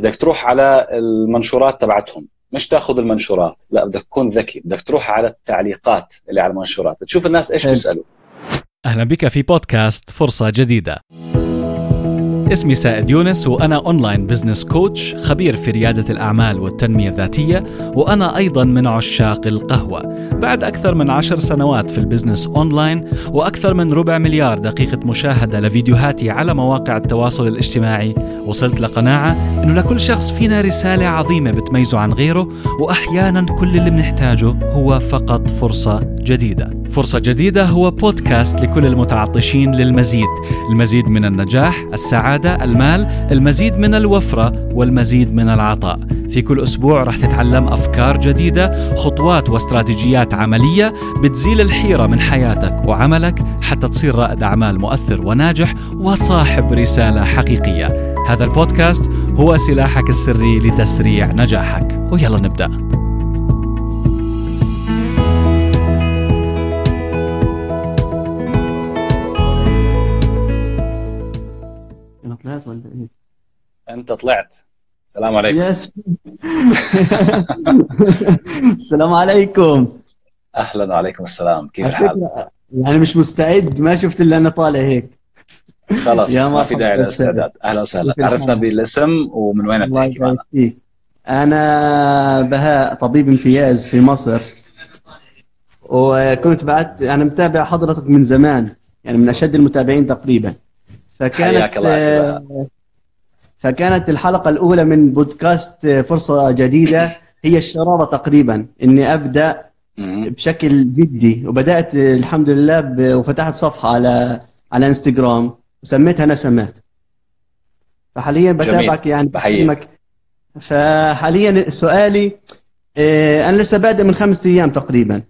بدك تروح على المنشورات تبعتهم. مش تاخذ المنشورات لا بدك تكون ذكي بدك تروح على التعليقات اللي على المنشورات تشوف الناس إيش بيسألوا. أهلا بك في بودكاست فرصة جديدة. اسمي سائد يونس وأنا online business coach خبير في ريادة الأعمال والتنمية الذاتية وأنا أيضا من عشاق القهوة. بعد أكثر من عشر سنوات في ال business online وأكثر من ربع مليار دقيقة مشاهدة لفيديوهاتي على مواقع التواصل الاجتماعي وصلت لقناعة أنه لكل شخص فينا رسالة عظيمة بتميزه عن غيره وأحيانا كل اللي بنحتاجه هو فقط فرصة جديدة. فرصة جديدة هو بودكاست لكل المتعطشين للمزيد. المزيد من النجاح السعادة المال المزيد من الوفرة والمزيد من العطاء. في كل أسبوع رح تتعلم أفكار جديدة خطوات واستراتيجيات عملية بتزيل الحيرة من حياتك وعملك حتى تصير رائد أعمال مؤثر وناجح وصاحب رسالة حقيقية. هذا البودكاست هو سلاحك السري لتسريع نجاحك. ويلا نبدأ. طلعت ولا إيه؟ أنت طلعت. السلام عليكم. يس. السلام عليكم. أهلا وعليكم السلام. كيف الحال؟ يعني مش مستعد ما شفت إلا أنا طالع هيك. خلاص ما في داعي للاستعداد أهلا وسهلا. عرفنا بالاسم ومن وين بتحكي معنا؟ أنا بهاء طبيب امتياز في مصر. وكنت بعت أنا متابع حضرتك من زمان يعني من أشد المتابعين تقريبا. فكانت الله فكانت الحلقة الأولى من بودكاست فرصة جديدة هي الشرارة تقريبا. إني أبدأ بشكل جدي وبدأت الحمد لله وفتحت صفحة على على إنستغرام وسميتها نسمات فحاليا بتابعك يعني بحييك. فحاليا سؤالي آه، أنا لسه بادئ من خمس أيام تقريبا.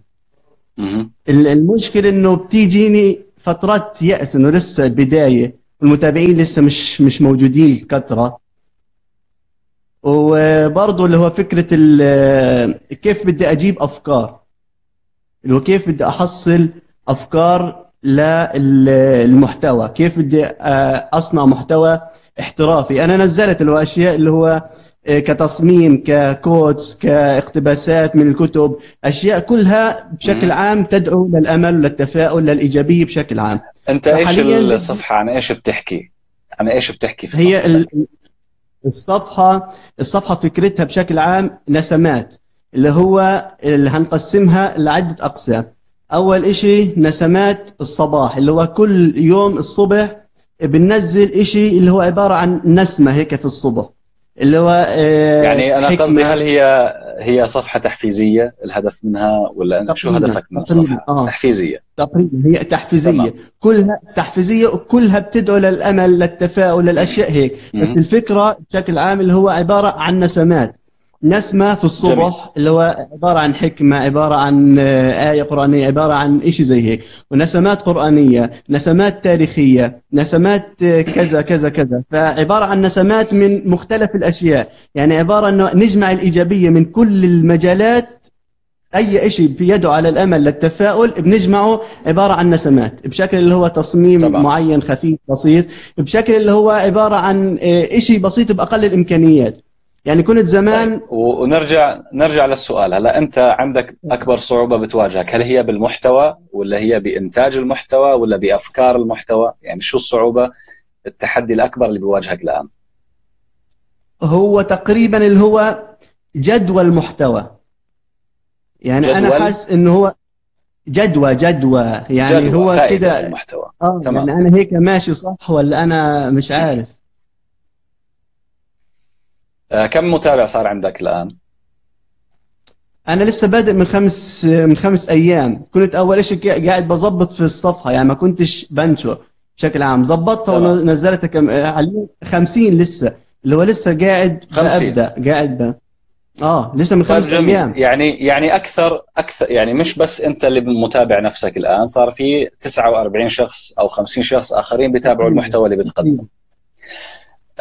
المشكلة إنه بتيجيني فترات يأس إنه لسه بداية. المتابعين لسه مش مش موجودين بكثره وبرضه اللي هو فكرة كيف بدي أجيب أفكار. اللي هو كيف بدي أحصل أفكار للمحتوى. كيف بدي أصنع محتوى احترافي. أنا نزلت اللي هو أشياء اللي هو كتصميم ككودز كاقتباسات من الكتب أشياء كلها بشكل عام تدعو للامل وللتفاؤل للايجابيه بشكل عام. أنت إيش الصفحة؟ عن إيش بتحكي؟ عن إيش بتحكي في هي الصفحة الصفحة فكرتها بشكل عام نسمات اللي هو اللي هنقسمها لعدة أقسام. أول إشي نسمات الصباح اللي هو كل يوم الصبح بننزل إشي اللي هو عبارة عن نسمة هيك في الصبح. اللي هو آه، يعني أنا قصدي هل هي هي صفحة تحفيزية الهدف منها ولا أنت شو هدفك من الصفحة؟ آه. تحفيزية. تقريبا هي تحفيزية. تمام. كلها تحفيزية وكلها بتدعو للأمل للتفاؤل للأشياء هيك. بس الفكرة بشكل عام اللي هو عبارة عن نسمات. نسمة في الصبح جميل. اللي هو عبارة عن حكمة عبارة عن آه، آية قرآنية عبارة عن شيء زي هيك. ونسمات قرآنية نسمات تاريخية نسمات آه، كذا كذا كذا. فعبارة عن نسمات من مختلف الأشياء. يعني عبارة أنه نجمع الإيجابية من كل المجالات. أي شيء بيدعو على الأمل للتفاؤل بنجمعه عبارة عن نسمات. بشكل اللي هو تصميم طبعا. معين خفيف بسيط. بشكل اللي هو عبارة عن آه، شيء بسيط بأقل الإمكانيات. يعني كنت زمان طيب. ونرجع نرجع للسؤال. هلا أنت عندك أكبر صعوبة بتواجهك. هل هي بالمحتوى ولا هي بإنتاج المحتوى ولا بأفكار المحتوى؟ يعني شو الصعوبة التحدي الأكبر اللي بيواجهك الآن؟ هو تقريبا اللي هو جدوى المحتوى يعني جدول. أنا حاسس إنه هو جدوى جدوى. يعني جدوى هو كده المحتوى. آه تمام. يعني أنا هيك ماشي صح ولا أنا مش عارف؟ آه، كم متابع صار عندك الآن؟ أنا لسه بادئ من خمس من خمس أيام. كنت أول شيء قاعد بظبط في الصفحة يعني ما كنتش بنشر بشكل عام. ظبطتها ونزلتها كم 50 لسه. اللي هو لسه قاعد 50. ببدا قاعد ب... آه لسه من خمس طيب أيام. يعني يعني أكثر أكثر يعني مش بس أنت اللي متابع نفسك الآن صار في 49 شخص أو 50 شخص آخرين بيتابعوا المحتوى اللي بتقدمه.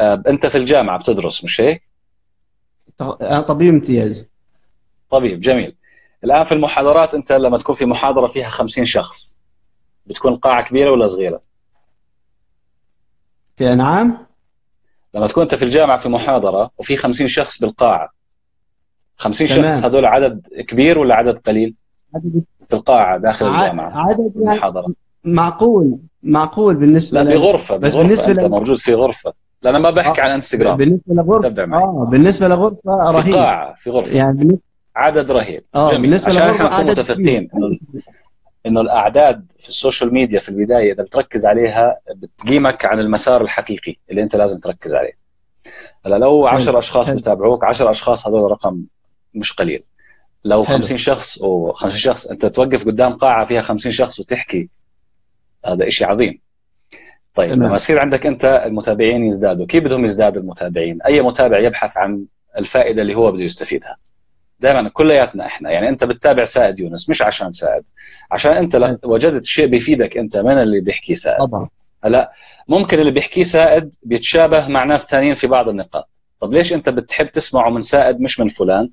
آه أنت في الجامعة بتدرس مش هيك؟ أنا طبيب امتياز. طبيب جميل. الآن في المحاضرات أنت لما تكون في محاضرة فيها 50 شخص بتكون قاعة كبيرة ولا صغيرة؟ نعم لما تكون أنت في الجامعة في محاضرة وفي 50 شخص بالقاعة 50 تمام. شخص هذول عدد كبير ولا عدد قليل؟ عدد في القاعة داخل الجامعة عدد المحاضرة. معقول معقول بالنسبة لا بغرفة بس بغرفة بالنسبة أنت ل- موجود في غرفة. لا أنا ما بحكي آه، عن انستغرام بالنسبة لغرفة. آه بالنسبة لغرفة في رهيب. قاعة في غرفة. يعني بالنسبة عدد رهيب. آه جميل. بالنسبة عشان لغرفة عدد متفقين. انه الأعداد في السوشيال ميديا في البداية إذا بتركز عليها بتقيمك عن المسار الحقيقي اللي أنت لازم تركز عليه. هلا لو 10 أشخاص حلو. بتابعوك 10 أشخاص هذول رقم مش قليل. لو حلو. 50 شخص أو 50 شخص أنت توقف قدام قاعة فيها 50 شخص وتحكي هذا شيء عظيم. طيب. لما يصير عندك أنت المتابعين يزدادوا. كيف بدهم يزدادوا المتابعين؟ أي متابع يبحث عن الفائدة اللي هو بده يستفيدها. دائما كلياتنا إحنا. يعني أنت بتتابع سائد يونس مش عشان سائد. عشان أنت ل- وجدت شيء بيفيدك أنت من اللي بيحكي سائد؟ طبعا. هلا ممكن اللي بيحكيه سائد بيتشابه مع ناس ثانيين في بعض النقاط. طب ليش أنت بتحب تسمعه من سائد مش من فلان؟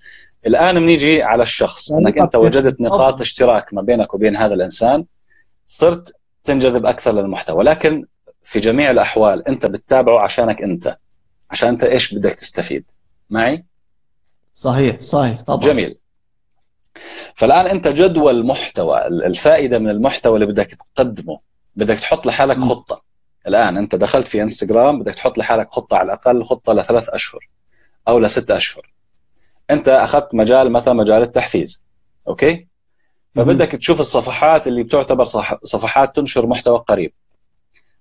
الآن بنيجي على الشخص. إنك أنت وجدت نقاط اشتراك ما بينك وبين هذا الإنسان صرت تنجذب أكثر للمحتوى. لكن في جميع الأحوال أنت بتتابعه عشانك أنت. عشان أنت إيش بدك تستفيد. معي؟ صحيح صحيح طبعا. جميل. فالآن أنت جدول محتوى الفائدة من المحتوى اللي بدك تقدمه. بدك تحط لحالك. خطة. الآن أنت دخلت في إنستغرام بدك تحط لحالك خطة على الأقل خطة لثلاث أشهر أو لست أشهر. أنت أخذت مجال مثلا مجال التحفيز أوكي؟ فبدك تشوف الصفحات اللي بتعتبر صفحات تنشر محتوى قريب.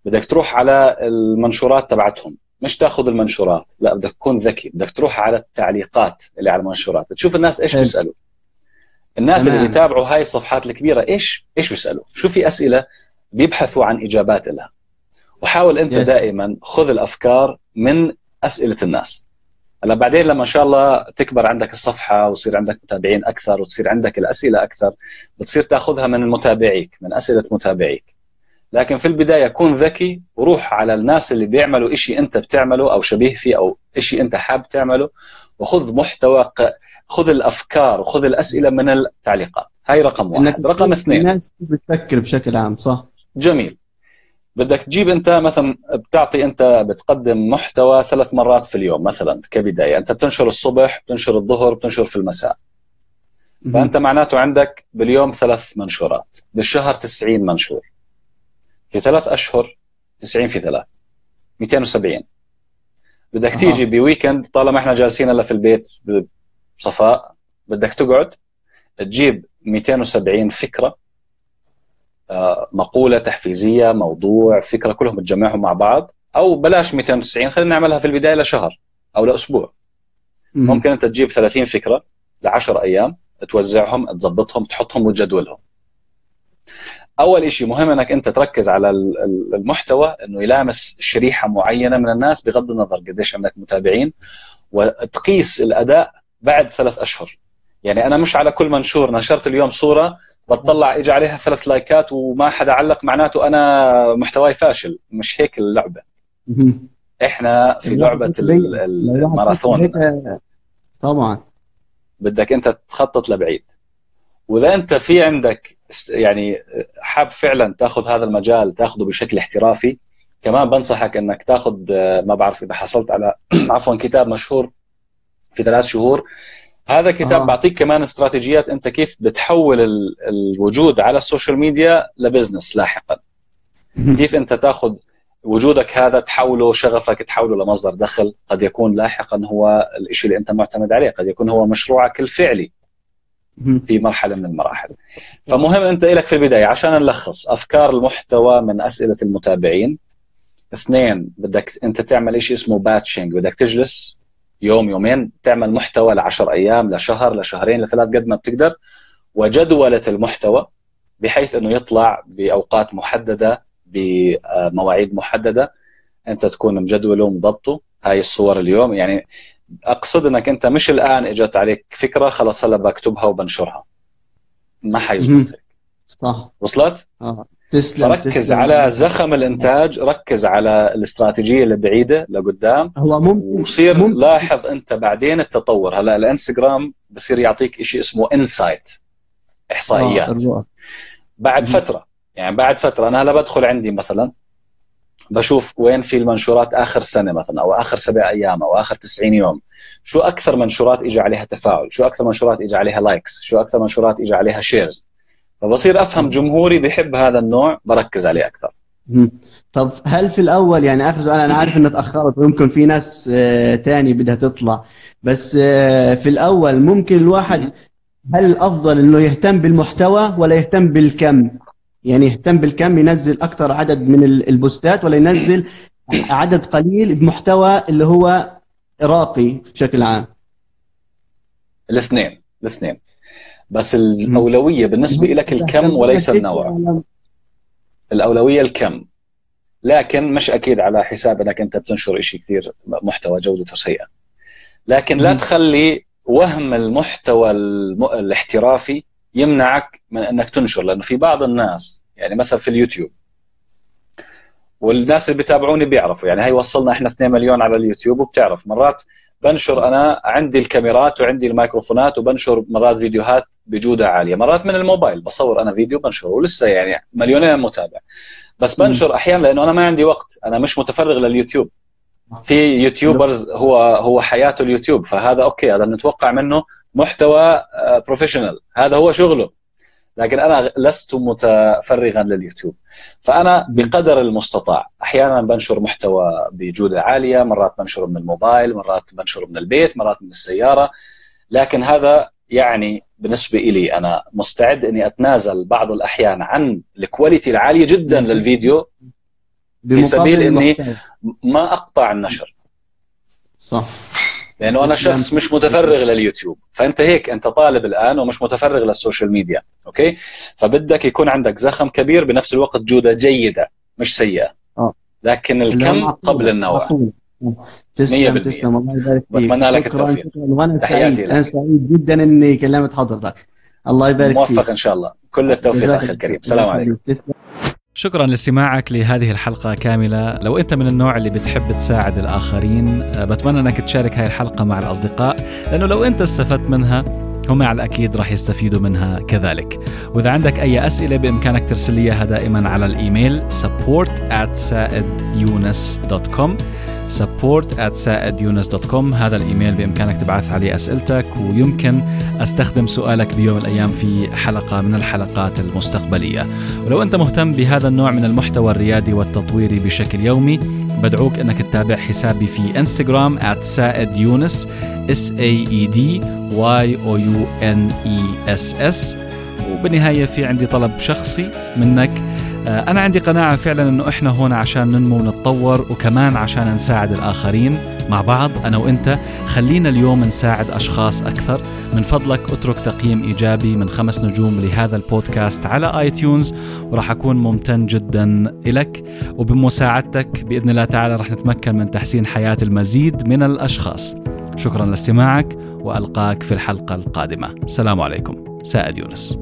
بدك تروح على المنشورات تبعتهم. مش تاخذ المنشورات لا بدك تكون ذكي. بدك تروح على التعليقات اللي على المنشورات. تشوف الناس إيش حلو. بيسألوا. الناس تمام. اللي بيتابعوا هاي الصفحات الكبيرة إيش إيش بيسألوا. شو في أسئلة بيبحثوا عن إجابات لها. وحاول أنت يس. دائما خذ الأفكار من أسئلة الناس. هلا بعدين لما إن شاء الله تكبر عندك الصفحة ويصير عندك متابعين أكثر وتصير عندك الأسئلة أكثر بتصير تأخذها من متابعيك من أسئلة متابعيك. لكن في البداية كون ذكي وروح على الناس اللي بيعملوا إشي أنت بتعمله أو شبيه فيه أو إشي أنت حاب تعمله وخذ محتوى. خذ الأفكار وخذ الأسئلة من التعليقات. هاي رقم واحد. إنك رقم اثنين. الناس بتفكر بشكل عام صح؟ جميل. بدك تجيب أنت مثلا بتعطي أنت بتقدم محتوى ثلاث مرات في اليوم مثلا كبداية. أنت بتنشر الصبح بتنشر الظهر بتنشر في المساء. فأنت معناته عندك باليوم ثلاث منشورات بالشهر 90 منشور. في ثلاث أشهر 90 في ثلاث 270 بدك أها. تيجي بويكند طالما إحنا جالسين هلا في البيت بصفاء بدك تقعد تجيب 270 فكرة آه، مقولة تحفيزية موضوع فكرة كلهم تجمعهم مع بعض أو بلاش 290 خلينا نعملها في البداية لشهر أو لأسبوع مهم. ممكن أنت تجيب 30 فكرة ل 10 أيام توزعهم تظبطهم تحطهم وتجدولهم أول شيء مهم إنك أنت تركز على ال- ال- المحتوى إنه يلامس شريحة معينة من الناس بغض النظر قديش عندك متابعين وتقيس الأداء بعد ثلاث أشهر. يعني أنا مش على كل منشور نشرت اليوم صورة بتطلع اجى عليها ثلاث لايكات وما حدا علق معناته أنا محتواي فاشل مش هيك اللعبة. إحنا في لعبة الماراثون. طبعا. بدك أنت تخطط لبعيد. وإذا أنت في عندك يعني حاب فعلا تأخذ هذا المجال تأخذه بشكل احترافي كمان بنصحك إنك تأخذ ما بعرف إذا حصلت على عفوا كتاب مشهور في ثلاث شهور هذا كتاب آه. بعطيك كمان استراتيجيات أنت كيف بتحول ال- الوجود على ال social media ل business لاحقا. كيف أنت تأخذ وجودك هذا تحوله شغفك تحوله لمصدر دخل قد يكون لاحقا هو الشيء اللي أنت معتمد عليه قد يكون هو مشروعك الفعلي. في مرحلة من المراحل. فمهم أنت لك في البداية عشان نلخص أفكار المحتوى من أسئلة المتابعين. اثنين بدك أنت تعمل شيء اسمه باتشنج بدك تجلس يوم يومين تعمل محتوى لعشر أيام لشهر لشهرين لثلاث قد ما بتقدر وجدولة المحتوى بحيث إنه يطلع بأوقات محددة بمواعيد محددة. أنت تكون مجدوله ومضبطه. هاي الصور اليوم يعني أقصد إنك أنت مش الآن إجت عليك فكرة خلص هلا بكتبها وبنشرها ما. حيزبط. صح وصلت؟ آه تسلم فركز تسلم. على زخم الإنتاج ركز على الاستراتيجية البعيده لقدام هو ممكن وصير ممكن لاحظ أنت بعدين التطور هلا الإنستغرام بصير يعطيك شيء اسمه إنسايت إحصائيات آه،. بعد. فترة يعني بعد فترة أنا هلا بدخل عندي مثلا بشوف وين في المنشورات آخر سنة مثلا أو آخر سبع أيام أو آخر 90 يوم. شو أكثر منشورات اجى عليها تفاعل؟ شو أكثر منشورات اجى عليها likes شو أكثر منشورات اجى عليها shares فبصير أفهم جمهوري بحب هذا النوع بركز عليه أكثر. طب هل في الأول يعني آخر سؤال أنا عارف إنه تأخرت ويمكن في ناس آه، تاني بدها تطلع. بس آه، في الأول ممكن الواحد هل الأفضل إنه يهتم بالمحتوى ولا يهتم بالكم؟ يعني يهتم بالكم ينزل أكثر عدد من البوستات ولا ينزل عدد قليل بمحتوى اللي هو راقي بشكل عام. الاثنين الاثنين. بس الأولوية بالنسبة لك الكم وليس النوع. الأولوية الكم. لكن مش أكيد على حساب إنك أنت بتنشر شيء كثير محتوى جودته سيئة. لكن لا تخلي وهم المحتوى الاحترافي يمنعك من أنك تنشر لأنه في بعض الناس يعني مثلا في اليوتيوب والناس اللي بيتابعوني بيعرفوا يعني هي وصلنا إحنا 2 مليون على اليوتيوب وبتعرف. مرات بنشر أنا عندي الكاميرات وعندي الميكروفونات وبنشر مرات فيديوهات بجودة عالية. مرات من الموبايل بصور أنا فيديو بنشره ولسه يعني مليونين متابع. بس بنشر أحيانا لأنه أنا ما عندي وقت أنا مش متفرغ لليوتيوب. في YouTubers هو هو حياته اليوتيوب فهذا okay هذا نتوقع منه محتوى professional آه، هذا هو شغله. لكن أنا لست متفرغا لليوتيوب. فأنا بقدر المستطاع. أحيانا بنشر محتوى بجودة عالية مرات بنشره من الموبايل مرات بنشره من البيت مرات من السيارة. لكن هذا يعني بالنسبة لي أنا مستعد إني أتنازل بعض الأحيان عن ال quality العالية جدا للفيديو في سبيل إني ما أقطع النشر. صح. لأنه أنا شخص مش متفرغ لليوتيوب. فأنت هيك أنت طالب الآن ومش متفرغ لل social media okay؟ فبدك يكون عندك زخم كبير بنفس الوقت جودة جيدة مش سيئة. آه. لكن الكم قبل النوع تسلم تسلم. الله يبارك فيك. بتمنى لك التوفيق. وأنا سعيد أنا سعيد جدا إني كلمت حضرتك. الله يبارك فيك. موفق إن شاء الله. كل التوفيق أخي الكريم. السلام عليكم. شكرا لاستماعك لهذه الحلقة كاملة. لو أنت من النوع اللي بتحب تساعد الآخرين آه، بتمنى أنك تشارك هاي الحلقة مع الأصدقاء لأنه لو أنت استفدت منها هم على الأكيد راح يستفيدوا منها كذلك. وإذا عندك أي أسئلة بإمكانك ترسل لي إياها دائما على الإيميل support at support at سائديونس.com هذا الإيميل بإمكانك تبعث عليه أسئلتك ويمكن أستخدم سؤالك بيوم الأيام في حلقة من الحلقات المستقبلية. ولو أنت مهتم بهذا النوع من المحتوى الريادي والتطويري بشكل يومي بدعوك أنك تتابع حسابي في انستغرام سائد يونس S A E D Y O U N E S S. وبالنهاية في عندي طلب شخصي منك. أنا عندي قناعة فعلا أنه إحنا هون عشان ننمو ونتطور وكمان عشان نساعد الآخرين مع بعض أنا وإنت. خلينا اليوم نساعد أشخاص أكثر. من فضلك أترك تقييم إيجابي من خمس نجوم لهذا البودكاست على iTunes وراح أكون ممتن جدا لك وبمساعدتك بإذن الله تعالى رح نتمكن من تحسين حياة المزيد من الأشخاص. شكرا لاستماعك وألقاك في الحلقة القادمة. السلام عليكم. سائد يونس.